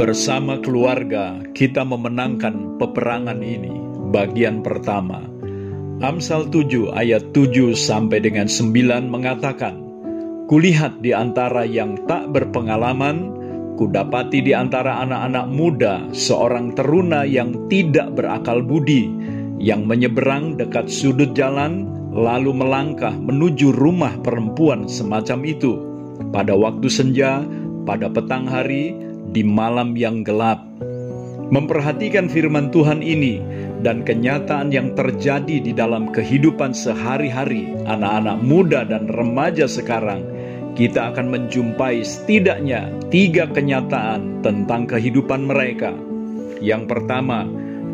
Bersama keluarga, kita memenangkan peperangan ini. Bagian pertama. Amsal 7 ayat 7 sampai dengan 9 mengatakan, Kulihat di antara yang tak berpengalaman, kudapati di antara anak-anak muda seorang teruna yang tidak berakal budi, yang menyeberang dekat sudut jalan, lalu melangkah menuju rumah perempuan semacam itu. Pada waktu senja, pada petang hari, di malam yang gelap. Memperhatikan firman Tuhan ini dan kenyataan yang terjadi di dalam kehidupan sehari-hari anak-anak muda dan remaja sekarang, kita akan menjumpai setidaknya tiga kenyataan tentang kehidupan mereka. Yang pertama,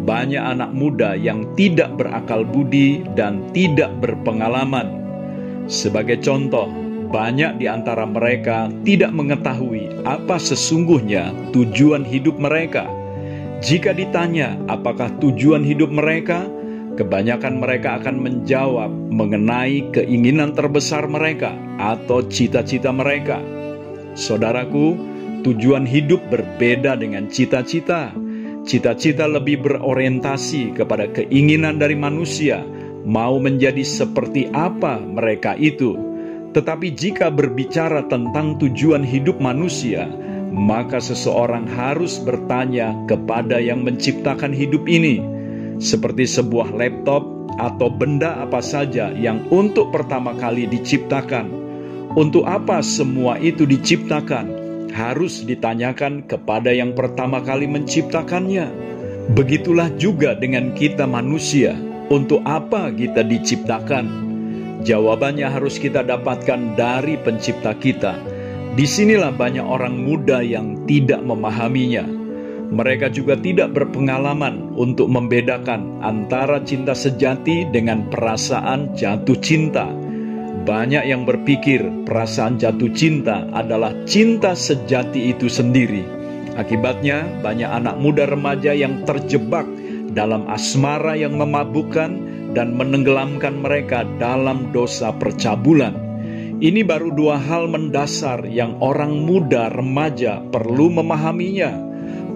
banyak anak muda yang tidak berakal budi dan tidak berpengalaman. Sebagai contoh, banyak di antara mereka tidak mengetahui apa sesungguhnya tujuan hidup mereka. Jika ditanya apakah tujuan hidup mereka, kebanyakan mereka akan menjawab mengenai keinginan terbesar mereka atau cita-cita mereka. Saudaraku, tujuan hidup berbeda dengan cita-cita. Cita-cita lebih berorientasi kepada keinginan dari manusia, mau menjadi seperti apa mereka itu tetapi jika berbicara tentang tujuan hidup manusia, maka seseorang harus bertanya kepada yang menciptakan hidup ini, seperti sebuah laptop atau benda apa saja yang untuk pertama kali diciptakan. Untuk apa semua itu diciptakan? Harus ditanyakan kepada yang pertama kali menciptakannya. Begitulah juga dengan kita manusia. Untuk apa kita diciptakan? Jawabannya harus kita dapatkan dari Pencipta kita. Di sinilah banyak orang muda yang tidak memahaminya. Mereka juga tidak berpengalaman untuk membedakan antara cinta sejati dengan perasaan jatuh cinta. Banyak yang berpikir perasaan jatuh cinta adalah cinta sejati itu sendiri. Akibatnya, banyak anak muda remaja yang terjebak dalam asmara yang memabukkan dan menenggelamkan mereka dalam dosa percabulan. Ini baru dua hal mendasar yang orang muda remaja perlu memahaminya.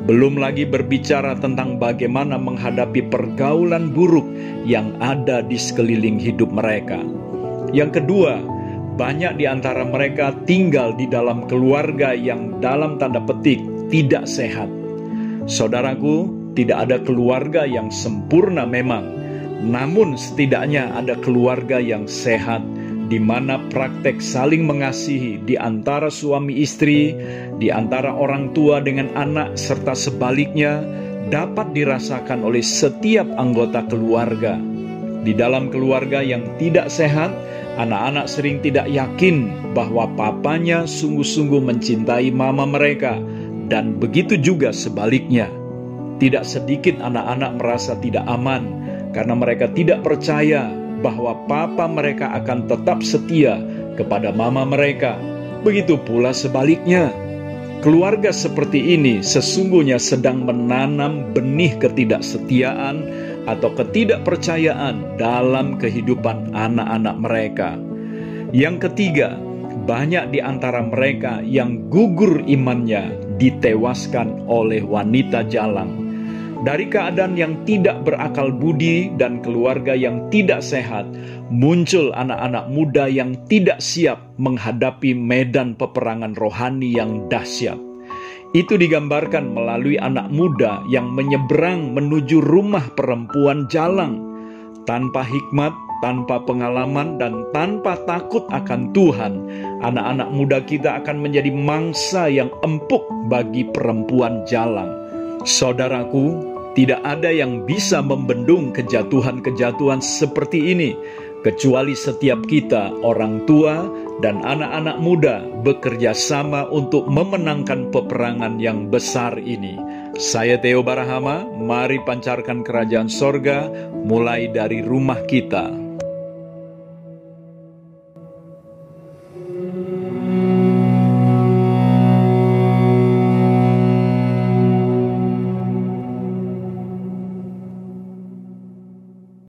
Belum lagi berbicara tentang bagaimana menghadapi pergaulan buruk yang ada di sekeliling hidup mereka. Yang kedua, banyak di antara mereka tinggal di dalam keluarga yang dalam tanda petik tidak sehat. Saudaraku, tidak ada keluarga yang sempurna memang, namun setidaknya ada keluarga yang sehat di mana praktek saling mengasihi di antara suami istri, di antara orang tua dengan anak serta sebaliknya dapat dirasakan oleh setiap anggota keluarga. Di dalam keluarga yang tidak sehat, anak-anak sering tidak yakin bahwa papanya sungguh-sungguh mencintai mama mereka dan begitu juga sebaliknya. Tidak sedikit anak-anak merasa tidak aman karena mereka tidak percaya bahwa papa mereka akan tetap setia kepada mama mereka. Begitu pula sebaliknya. Keluarga seperti ini sesungguhnya sedang menanam benih ketidaksetiaan atau ketidakpercayaan dalam kehidupan anak-anak mereka. Yang ketiga, banyak di antara mereka yang gugur imannya ditewaskan oleh wanita jalang dari keadaan yang tidak berakal budi dan keluarga yang tidak sehat, muncul anak-anak muda yang tidak siap menghadapi medan peperangan rohani yang dahsyat. Itu digambarkan melalui anak muda yang menyeberang menuju rumah perempuan jalang tanpa hikmat, tanpa pengalaman, dan tanpa takut akan Tuhan. Anak-anak muda kita akan menjadi mangsa yang empuk bagi perempuan jalang. Saudaraku, tidak ada yang bisa membendung kejatuhan-kejatuhan seperti ini, kecuali setiap kita, orang tua dan anak-anak muda, bekerja sama untuk memenangkan peperangan yang besar ini. Saya Theo Barahama, mari pancarkan kerajaan sorga mulai dari rumah kita.